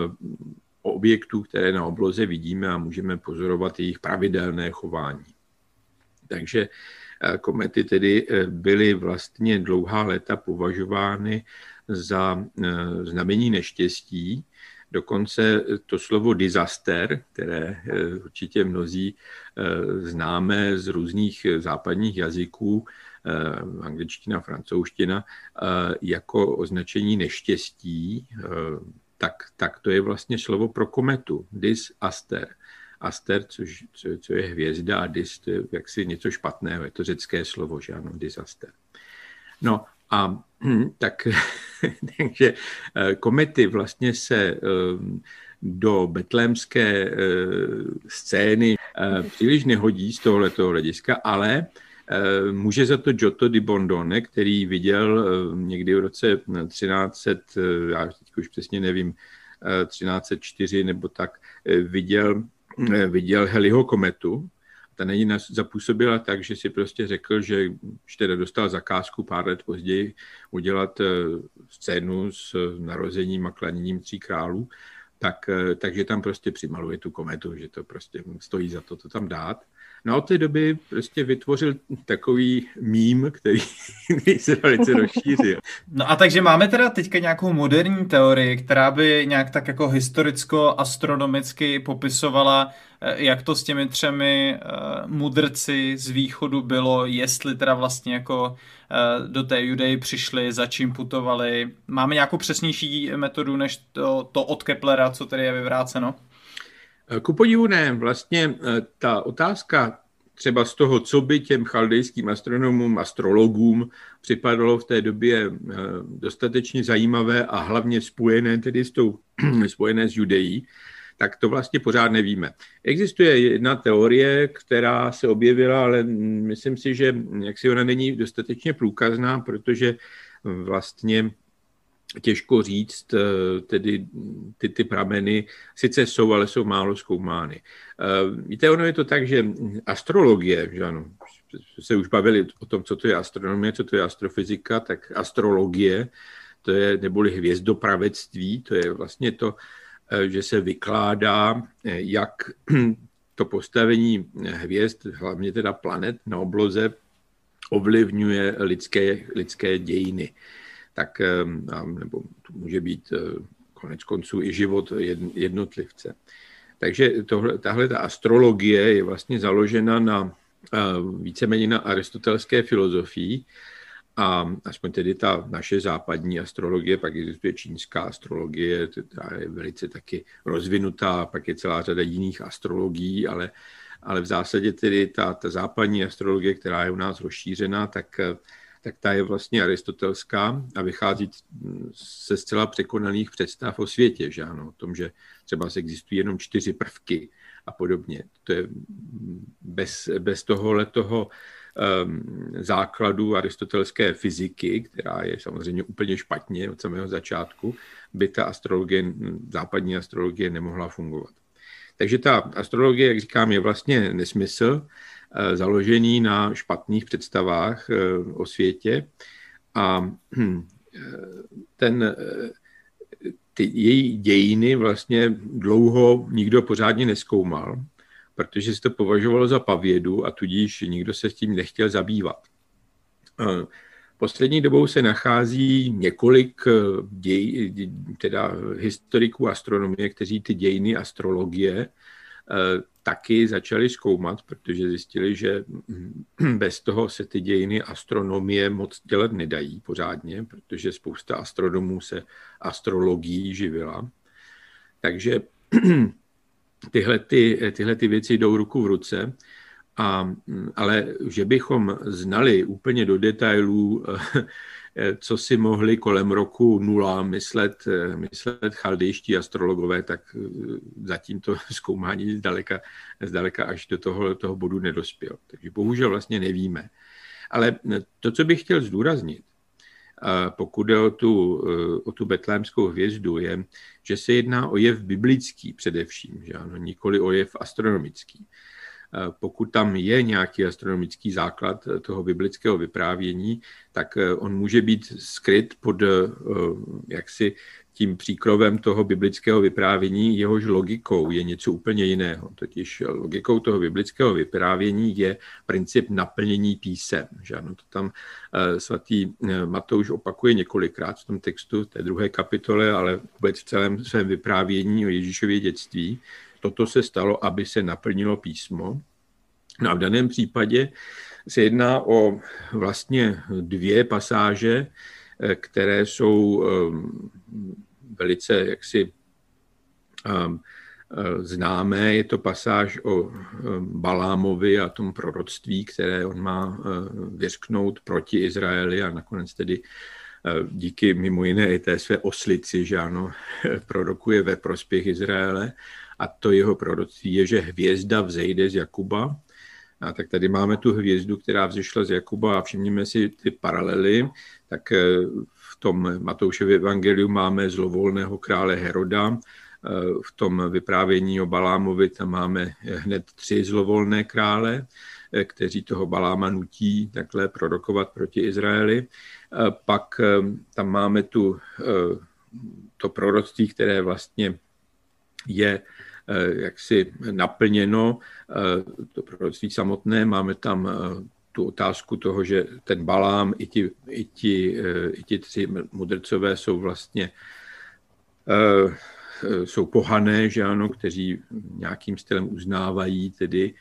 S3: objektů, které na obloze vidíme a můžeme pozorovat jejich pravidelné chování. Takže eh, komety tedy eh, byly vlastně dlouhá léta považovány za eh, znamení neštěstí. Dokonce to slovo disaster, které určitě mnozí známe z různých západních jazyků, angličtina, francouzština, jako označení neštěstí, tak, tak to je vlastně slovo pro kometu, dis aster. Aster, což, co, co je hvězda, a dis, to je jaksi něco špatného, je to řecké slovo, že ano, disaster. No a tak, takže komety vlastně se do betlémské scény příliš nehodí z tohoto hlediska, ale Může za to Giotto di Bondone, který viděl někdy v roce 1300, já teď už přesně nevím, 1304 nebo tak, viděl, viděl Heliho kometu, ta není zapůsobila tak, že si prostě řekl, že už teda dostal zakázku pár let později udělat eh, scénu s narozením a klaněním tří králů, tak, eh, takže tam prostě přimaluje tu kometu, že to prostě stojí za to to tam dát. No od té doby prostě vytvořil takový mím, který, se velice rozšířil.
S2: No a takže máme teda teďka nějakou moderní teorii, která by nějak tak jako historicko-astronomicky popisovala, eh, jak to s těmi třemi uh, mudrci z východu bylo, jestli teda vlastně jako uh, do té Judei přišli, za čím putovali. Máme nějakou přesnější metodu než to, to od Keplera, co tady je vyvráceno?
S3: Ku podivu ne, vlastně eh, ta otázka třeba z toho, co by těm chaldejským astronomům, astrologům připadalo v té době eh, dostatečně zajímavé a hlavně spojené tedy s tou, spojené s Judeí, tak to vlastně pořád nevíme. Existuje jedna teorie, která se objevila, ale myslím si, že jaksi ona není dostatečně průkazná, protože vlastně těžko říct, eh, tedy ty, ty prameny sice jsou, ale jsou málo zkoumány. Eh, víte, ono je to tak, že astrologie, že ano, se už bavili o tom, co to je astronomie, co to je astrofyzika, tak astrologie, to je neboli hvězdopravectví, to je vlastně to, eh, že se vykládá, jak to postavení hvězd, hlavně teda planet na obloze, ovlivňuje lidské, lidské dějiny tak nebo to může být eh, konec konců i život jednotlivce. Takže tohle, tahle ta astrologie je vlastně založena na eh, víceméně na aristotelské filozofii a aspoň tedy ta naše západní astrologie, pak existuje čínská astrologie, která je velice taky rozvinutá, pak je celá řada jiných astrologií, ale, ale v zásadě tedy ta, ta západní astrologie, která je u nás rozšířená, tak eh, tak ta je vlastně aristotelská a vychází se zcela překonaných představ o světě, že ano, o tom, že třeba existují jenom čtyři prvky a podobně. To je bez, bez tohohle toho um, základu aristotelské fyziky, která je samozřejmě úplně špatně od samého začátku, by ta astrologie, západní astrologie nemohla fungovat. Takže ta astrologie, jak říkám, je vlastně nesmysl, založený na špatných představách eh, o světě a hm, eh, ten, ty její dějiny vlastně dlouho nikdo pořádně neskoumal, protože se to považovalo za pavědu a tudíž nikdo se s tím nechtěl zabývat. Poslední dobou se nachází několik děj, teda historiků astronomie, kteří ty dějiny astrologie taky začali zkoumat, protože zjistili, že bez toho se ty dějiny astronomie moc dělat nedají pořádně, protože spousta astronomů se astrologií živila. Takže tyhle, ty, tyhle ty věci jdou ruku v ruce. A, ale že bychom znali úplně do detailů co si mohli kolem roku nula myslet, eh, myslet chaldejští astrologové, tak eh, zatím to zkoumání zdaleka, zdaleka až do toho, toho bodu nedospěl. Takže bohužel vlastně nevíme. Ale to, co bych chtěl zdůraznit, pokud jde o tu, o tu betlémskou hvězdu, je, že se jedná o jev biblický především, že ano, nikoli o jev astronomický. Eh, pokud tam je nějaký astronomický základ eh, toho biblického vyprávění, tak eh, on může být skryt pod jaksi tím příkrovem toho biblického vyprávění, jehož logikou je něco úplně jiného. Totiž logikou toho biblického vyprávění je princip naplnění písem. Že ano, to tam svatý Matouš opakuje několikrát v tom textu té druhé kapitole, ale vůbec v celém svém vyprávění o Ježíšově dětství, toto se stalo, aby se naplnilo písmo. No a v daném případě se jedná o vlastně dvě pasáže, eh, které jsou ehm, velice jaksi ehm, eh, známé. Je to pasáž o ehm, Balámovi a tom proroctví, které on má eh, vyřknout proti Izraeli a nakonec tedy díky mimo jiné i té své oslici, že ano, prorokuje ve prospěch Izraele a to jeho proroctví je, že hvězda vzejde z Jakuba. A tak tady máme tu hvězdu, která vzešla z Jakuba a všimněme si ty paralely, tak v tom Matoušově evangeliu máme zlovolného krále Heroda, v tom vyprávění o Balámovi tam máme hned tři zlovolné krále, kteří toho Baláma nutí takhle prorokovat proti Izraeli. Pak tam máme tu, to proroctví, které vlastně je jaksi naplněno, to proroctví samotné, máme tam tu otázku toho, že ten Balám i ti, i ti, i ti tři mudrcové jsou vlastně jsou pohané, že ano, kteří nějakým stylem uznávají tedy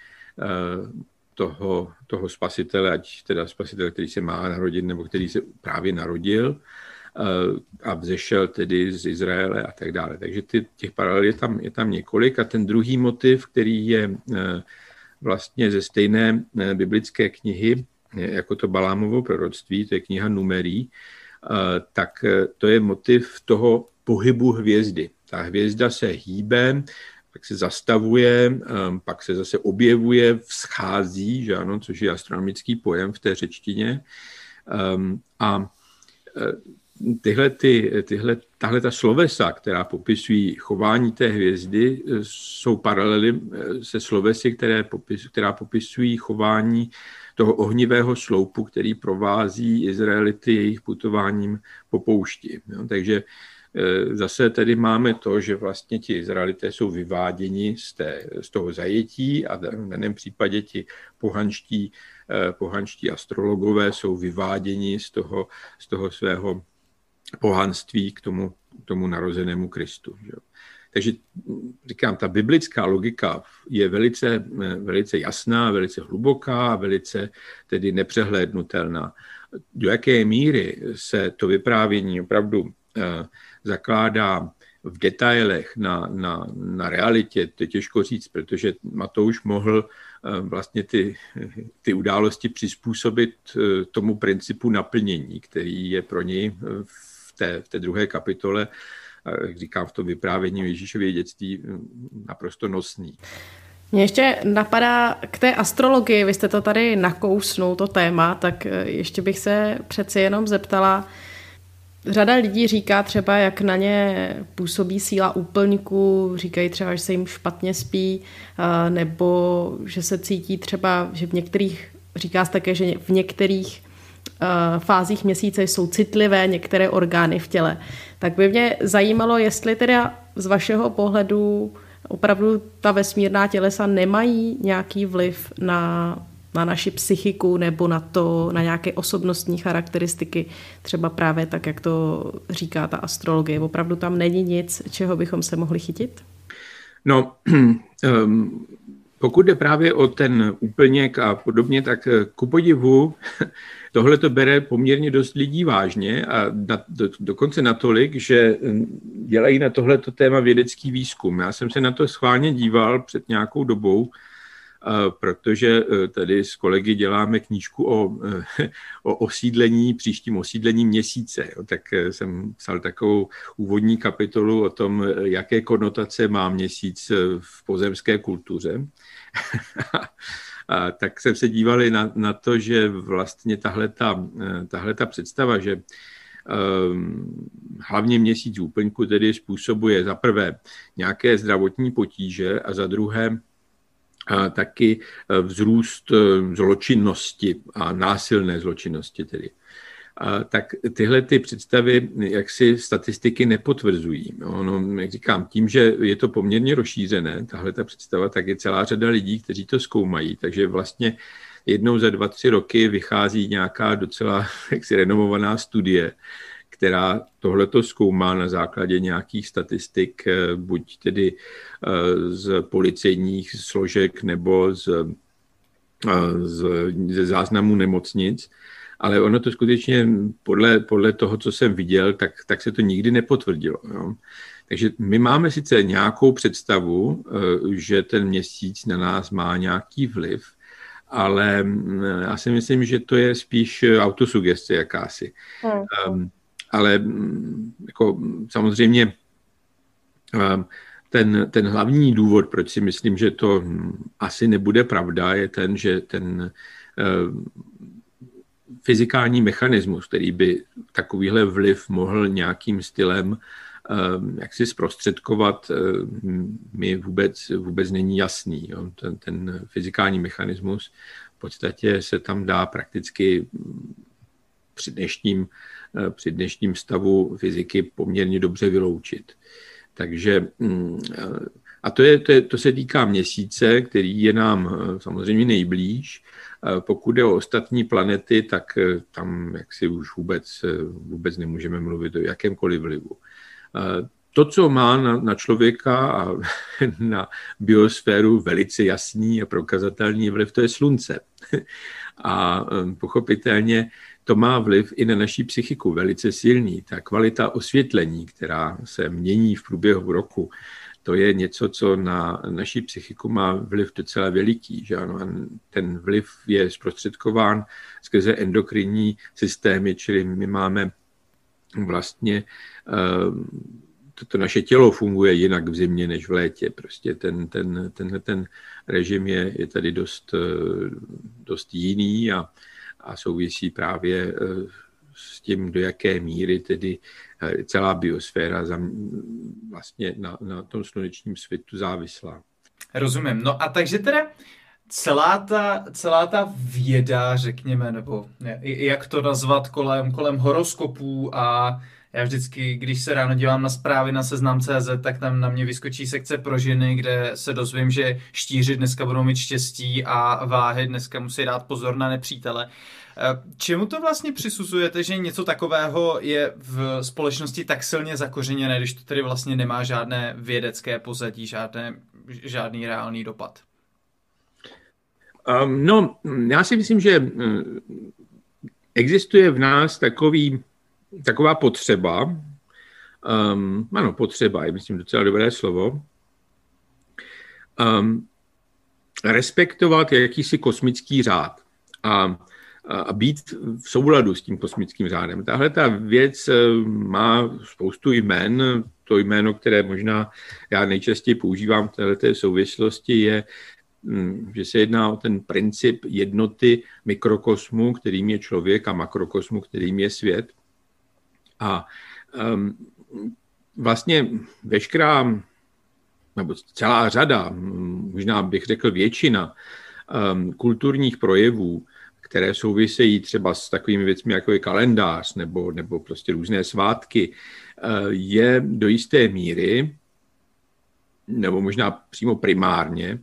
S3: toho, toho spasitele, ať teda spasitele, který se má narodit, nebo který se právě narodil a vzešel tedy z Izraele a tak dále. Takže ty, těch paralel je tam, je tam několik a ten druhý motiv, který je vlastně ze stejné biblické knihy, jako to Balámovo proroctví, to je kniha Numerí, tak to je motiv toho pohybu hvězdy. Ta hvězda se hýbe, pak se zastavuje, pak se zase objevuje, vzchází, že ano, což je astronomický pojem v té řečtině. A tyhle, ty, tyhle, tahle ta slovesa, která popisují chování té hvězdy, e, jsou paralely e, se slovesy, které popis, která popisují chování toho ohnivého sloupu, který provází Izraelity jejich putováním po poušti. No, takže Eh, zase tedy máme to, že vlastně ti Izraelité jsou vyváděni z, té, z toho zajetí a v daném případě ti pohanští, eh, pohanští astrologové jsou vyváděni z toho, z toho svého pohanství k tomu, k tomu narozenému Kristu. Že? Takže říkám, ta biblická logika je velice, eh, velice jasná, velice hluboká, velice tedy nepřehlédnutelná. Do jaké míry se to vyprávění opravdu zakládá v detailech na, na, na realitě, to je těžko říct, protože Matouš mohl eh, vlastně ty, ty události přizpůsobit eh, tomu principu naplnění, který je pro něj eh, v té, v té druhé kapitole, jak říkám, v tom vyprávění Ježíšově dětství naprosto nosný.
S1: Mě ještě napadá k té astrologii, vy jste to tady nakousnul, to téma, tak ještě bych se přeci jenom zeptala, Řada lidí říká třeba, jak na ně působí síla úplňků, říkají třeba, že se jim špatně spí, nebo že se cítí třeba, že v některých, říká se také, že v některých fázích měsíce jsou citlivé některé orgány v těle. Tak by mě zajímalo, jestli teda z vašeho pohledu opravdu ta vesmírná tělesa nemají nějaký vliv na na naši psychiku nebo na to, na nějaké osobnostní charakteristiky, třeba právě tak, jak to říká ta astrologie. Opravdu tam není nic, čeho bychom se mohli chytit?
S3: No, um, pokud jde právě o ten úplněk a podobně, tak eh, ku podivu tohle to bere poměrně dost lidí vážně a na, do, dokonce natolik, že hm, dělají na tohleto téma vědecký výzkum. Já jsem se na to schválně díval před nějakou dobou, protože e, tady s kolegy děláme knížku o, e, o osídlení, příštím osídlení měsíce. Tak e, jsem psal takovou úvodní kapitolu o tom, jaké konotace má měsíc v pozemské kultuře. A tak jsem se dívali na, na to, že vlastně tahle ta, tahle ta představa, že um, hlavně měsíc úplňku tedy způsobuje za prvé nějaké zdravotní potíže a za druhé taky e, vzrůst e, zločinnosti a násilné zločinnosti tedy. Tak tyhle ty představy jak si statistiky nepotvrzují. No, no, jak říkám, tím, že je to poměrně rozšířené, tahle ta představa, tak je celá řada lidí, kteří to zkoumají, takže vlastně jednou za dva, tři roky vychází nějaká docela jaksi renomovaná studie, která tohleto zkoumá na základě nějakých statistik, eh, buď tedy eh, z policejních složek nebo z, eh, z, ze záznamů nemocnic. Ale ono to skutečně podle, podle toho, co jsem viděl, tak, tak se to nikdy nepotvrdilo. Jo. Takže my máme sice nějakou představu, že ten měsíc na nás má nějaký vliv, ale mm, já si myslím, že to je spíš autosugestce jakási. Hmm. Ale mm, jako samozřejmě ten, ten hlavní důvod, proč si myslím, že to asi nebude pravda, je ten, že ten fyzikální mechanismus, který by takovýhle vliv mohl nějakým stylem Ehm, jak si zprostředkovat, ehm, mi vůbec, vůbec není jasný. Ten, ten fyzikální mechanismus v podstatě se tam dá prakticky při dnešním, při dnešním stavu fyziky poměrně dobře vyloučit. Takže mm, eh, a to, je, to, je, to se týká měsíce, který je nám eh, samozřejmě nejblíž. Pokud je o ostatní planety, tak tam jaksi už vůbec, vůbec nemůžeme mluvit o jakémkoliv vlivu. To, co má na, na člověka a na biosféru velice jasný a prokazatelný vliv, to je slunce. A pochopitelně to má vliv i na naší psychiku velice silný. Ta kvalita osvětlení, která se mění v průběhu roku, to je něco, co na naší psychiku má vliv docela veliký. Že ano? ten vliv je zprostředkován skrze endokrinní systémy, čili my máme vlastně Ehm, to naše tělo funguje jinak v zimě než v létě. Prostě ten, ten, tenhle ten režim je, je tady dost, eh, dost jiný a, a souvisí právě eh, s tím, do jaké míry tedy eh, celá biosféra vlastně na, na tom slunečním světu závislá.
S2: Rozumím. No a takže teda celá ta, celá ta věda, řekněme, nebo jak to nazvat kolem, kolem horoskopů a já vždycky, když se ráno dívám na zprávy na seznam.cz, tak tam na mě vyskočí sekce pro ženy, kde se dozvím, že štíři dneska budou mít štěstí a váhy dneska musí dát pozor na nepřítele. Eh, čemu to vlastně přisuzujete, že něco takového je v společnosti tak silně zakořeněné, když to tedy vlastně nemá žádné vědecké pozadí, žádné, žádný reálný dopad?
S3: Um, no, já si myslím, že mm, existuje v nás takový taková potřeba, um, ano, potřeba je, myslím, docela dobré slovo, um, respektovat jakýsi kosmický řád a, a být v souladu s tím kosmickým řádem. Tahle ta věc eh, má spoustu jmen. To jméno, které možná já nejčastěji používám v této souvislosti, je hm, že se jedná o ten princip jednoty mikrokosmu, kterým je člověk, a makrokosmu, kterým je svět. A um, vlastně veškerá, nebo celá řada, možná bych řekl většina um, kulturních projevů, které souvisejí třeba s takovými věcmi, jako je kalendář nebo, nebo prostě různé svátky, uh, je do jisté míry, nebo možná přímo primárně,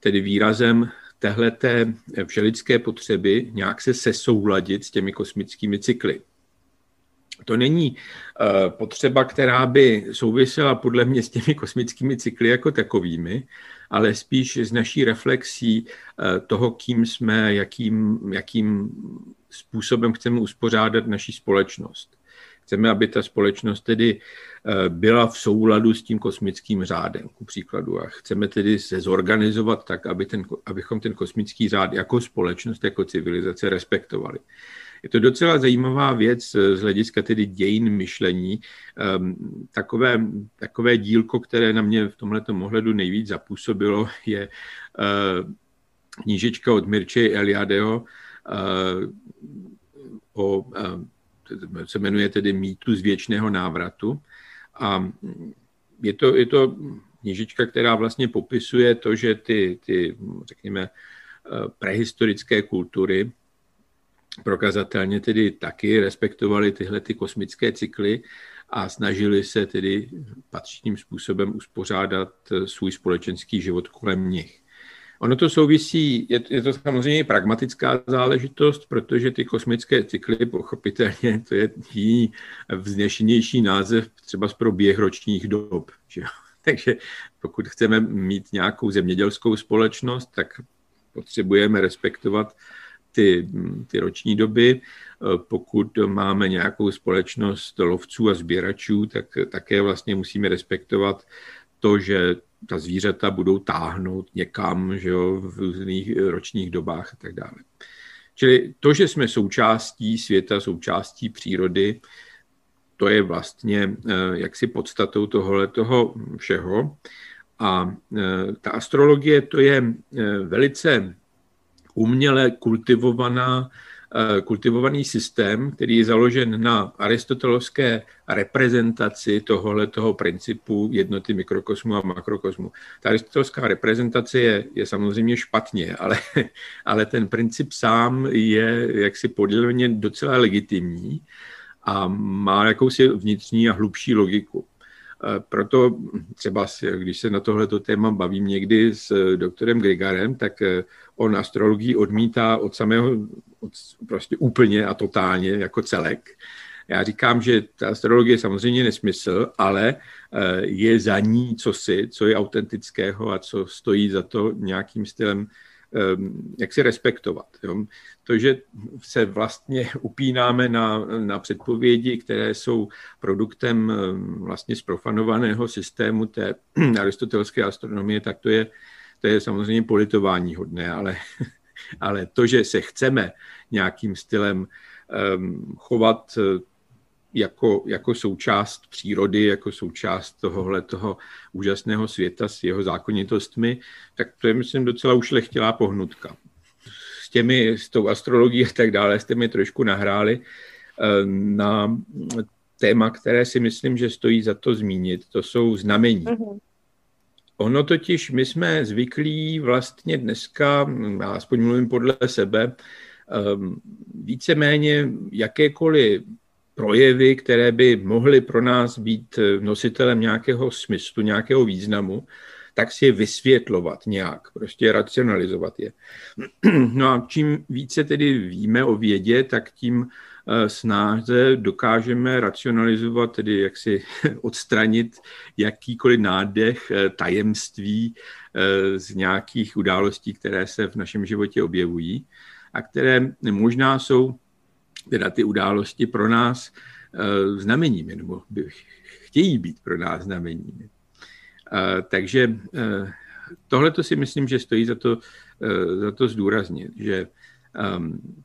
S3: tedy výrazem téhleté všelidské potřeby nějak se sesouladit s těmi kosmickými cykly. To není uh, potřeba, která by souvisela podle mě s těmi kosmickými cykly jako takovými, ale spíš s naší reflexí uh, toho, kým jsme, jakým, jakým způsobem chceme uspořádat naší společnost. Chceme, aby ta společnost tedy uh, byla v souladu s tím kosmickým řádem, ku příkladu. A chceme tedy se zorganizovat tak, aby ten, abychom ten kosmický řád jako společnost, jako civilizace respektovali. Je to docela zajímavá věc z hlediska tedy dějin myšlení. Ehm, takové, takové dílko, které na mě v tomhle ohledu nejvíc zapůsobilo, je eh, knížečka od Mirče Eliadeho eh, o, eh, se jmenuje tedy Mýtu z věčného návratu. A je to, je to knížečka, která vlastně popisuje to, že ty, ty řekněme, prehistorické kultury prokazatelně tedy taky respektovali tyhle ty kosmické cykly a snažili se tedy patřičným způsobem uspořádat eh, svůj společenský život kolem nich. Ono to souvisí, je, je to samozřejmě pragmatická záležitost, protože ty kosmické cykly, pochopitelně, to je jiný vznešenější název třeba pro běh ročních dob. Že? Takže pokud chceme mít nějakou zemědělskou společnost, tak potřebujeme respektovat ty, ty roční doby. Pokud máme nějakou společnost lovců a sběračů, tak také vlastně musíme respektovat to, že ta zvířata budou táhnout někam že jo, v různých ročních dobách a tak dále. Čili to, že jsme součástí světa, součástí přírody, to je vlastně jaksi podstatou tohohle toho všeho. A ta astrologie to je velice uměle kultivovaná Eh, kultivovaný systém, který je založen na aristotelovské reprezentaci tohohle toho principu jednoty mikrokosmu a makrokosmu. Ta aristotelská reprezentace je, je samozřejmě špatně, ale, ale ten princip sám je jaksi podle docela legitimní a má jakousi vnitřní a hlubší logiku. Eh, proto třeba, když se na tohleto téma bavím někdy s doktorem Grigarem, tak eh, on astrologii odmítá od samého, od, prostě úplně a totálně jako celek. Já říkám, že ta astrologie je samozřejmě nesmysl, ale eh, je za ní cosi, co je autentického a co stojí za to nějakým stylem jak si respektovat. Jo. To, že se vlastně upínáme na, na předpovědi, které jsou produktem ehm, vlastně zprofanovaného systému té aristotelské astronomie, tak to je, to je samozřejmě politování hodné, ale, ale to, že se chceme nějakým stylem um, chovat jako, jako součást přírody, jako součást tohohle toho úžasného světa s jeho zákonitostmi, tak to je, myslím, docela ušlechtilá pohnutka. S těmi, s tou astrologií a tak dále jste mi trošku nahráli eh, na téma, které si myslím, že stojí za to zmínit. To jsou znamení. Uh-huh. Ono totiž, my jsme zvyklí vlastně dneska, já aspoň mluvím podle sebe, eh, víceméně jakékoliv projevy, které by mohly pro nás být eh, nositelem nějakého smyslu, nějakého významu, tak si je vysvětlovat nějak, prostě racionalizovat je. No a čím více tedy víme o vědě, tak tím eh, snáze dokážeme racionalizovat, tedy jak si odstranit jakýkoliv nádech eh, tajemství z nějakých událostí, které se v našem životě objevují a které možná jsou teda ty události pro nás uh, znameními, nebo chtějí být pro nás znameními. Uh, takže uh, tohle to si myslím, že stojí za to, za to zdůraznit, že um,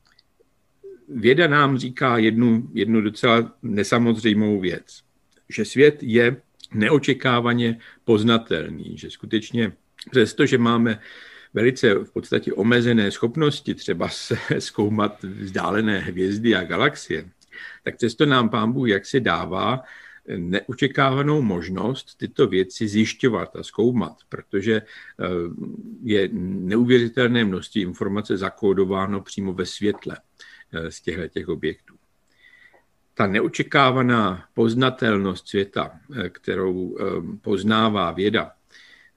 S3: věda nám říká jednu, jednu docela nesamozřejmou věc, že svět je neočekávaně poznatelný, že skutečně přesto, že máme velice v podstatě omezené schopnosti třeba se zkoumat vzdálené hvězdy a galaxie, tak přesto nám pán Bůh jaksi dává neočekávanou možnost tyto věci zjišťovat a zkoumat, protože eh, je neuvěřitelné množství informace zakódováno přímo ve světle eh, z těchto těch objektů. Ta neočekávaná poznatelnost světa, eh, kterou poznává věda,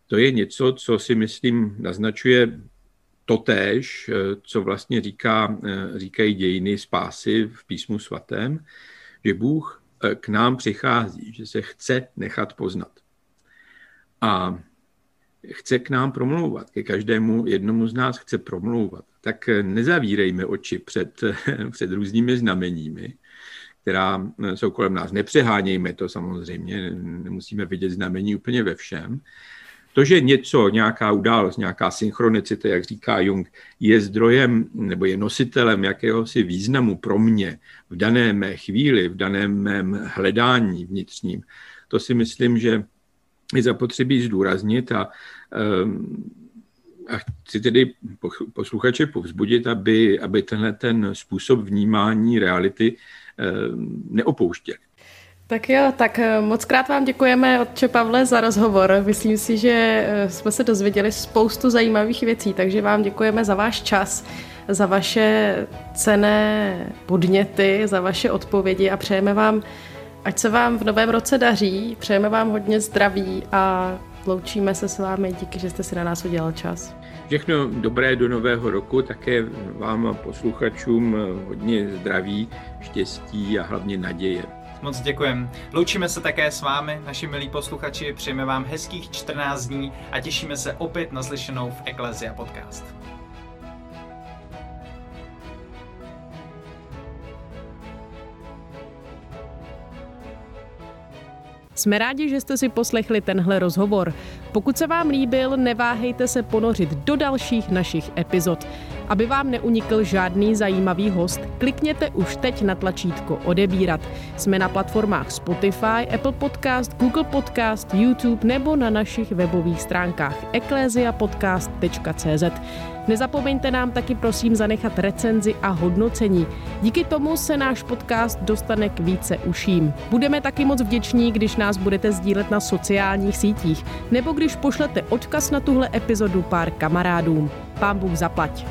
S3: to je něco, co si myslím naznačuje totéž, eh, co vlastně říká, eh, říkají dějiny spásy v písmu svatém, že Bůh eh, k nám přichází, že se chce nechat poznat. A chce k nám promlouvat, ke každému jednomu z nás chce promlouvat. Tak nezavírejme oči před, před různými znameními, která jsou kolem nás. Nepřehánějme to samozřejmě, nemusíme vidět znamení úplně ve všem, to, že něco, nějaká událost, nějaká synchronicita, jak říká Jung, je zdrojem nebo je nositelem jakéhosi významu pro mě v dané mé chvíli, v daném mém hledání vnitřním, to si myslím, že je zapotřebí zdůraznit a, ehm, a chci tedy posluchače povzbudit, aby, aby tenhle ten způsob vnímání reality ehm, neopouštěli.
S1: Tak jo, tak eh, moc krát vám děkujeme, otče Pavle, za rozhovor. Myslím si, že eh, jsme se dozvěděli spoustu zajímavých věcí, takže vám děkujeme za váš čas, za vaše cené podněty, za vaše odpovědi a přejeme vám, ať se vám v novém roce daří, přejeme vám hodně zdraví a loučíme se s vámi. Díky, že jste si na nás udělal čas.
S3: Všechno dobré do nového roku, také vám posluchačům hodně zdraví, štěstí a hlavně naděje.
S2: Moc děkujem. Loučíme se také s vámi, naši milí posluchači, přejeme vám hezkých 14 dní a těšíme se opět na slyšenou v Ecclesia Podcast.
S1: Jsme rádi, že jste si poslechli tenhle rozhovor. Pokud se vám líbil, neváhejte se ponořit do dalších našich epizod. Aby vám neunikl žádný zajímavý host, klikněte už teď na tlačítko odebírat. Jsme na platformách Spotify, Apple Podcast, Google Podcast, YouTube nebo na našich webových stránkách ecclesiapodcast.cz. Nezapomeňte nám taky prosím zanechat recenzi a hodnocení. Díky tomu se náš podcast dostane k více uším. Budeme taky moc vděční, když nás budete sdílet na sociálních sítích nebo když pošlete odkaz na tuhle epizodu pár kamarádům. Pán Bůh zaplať.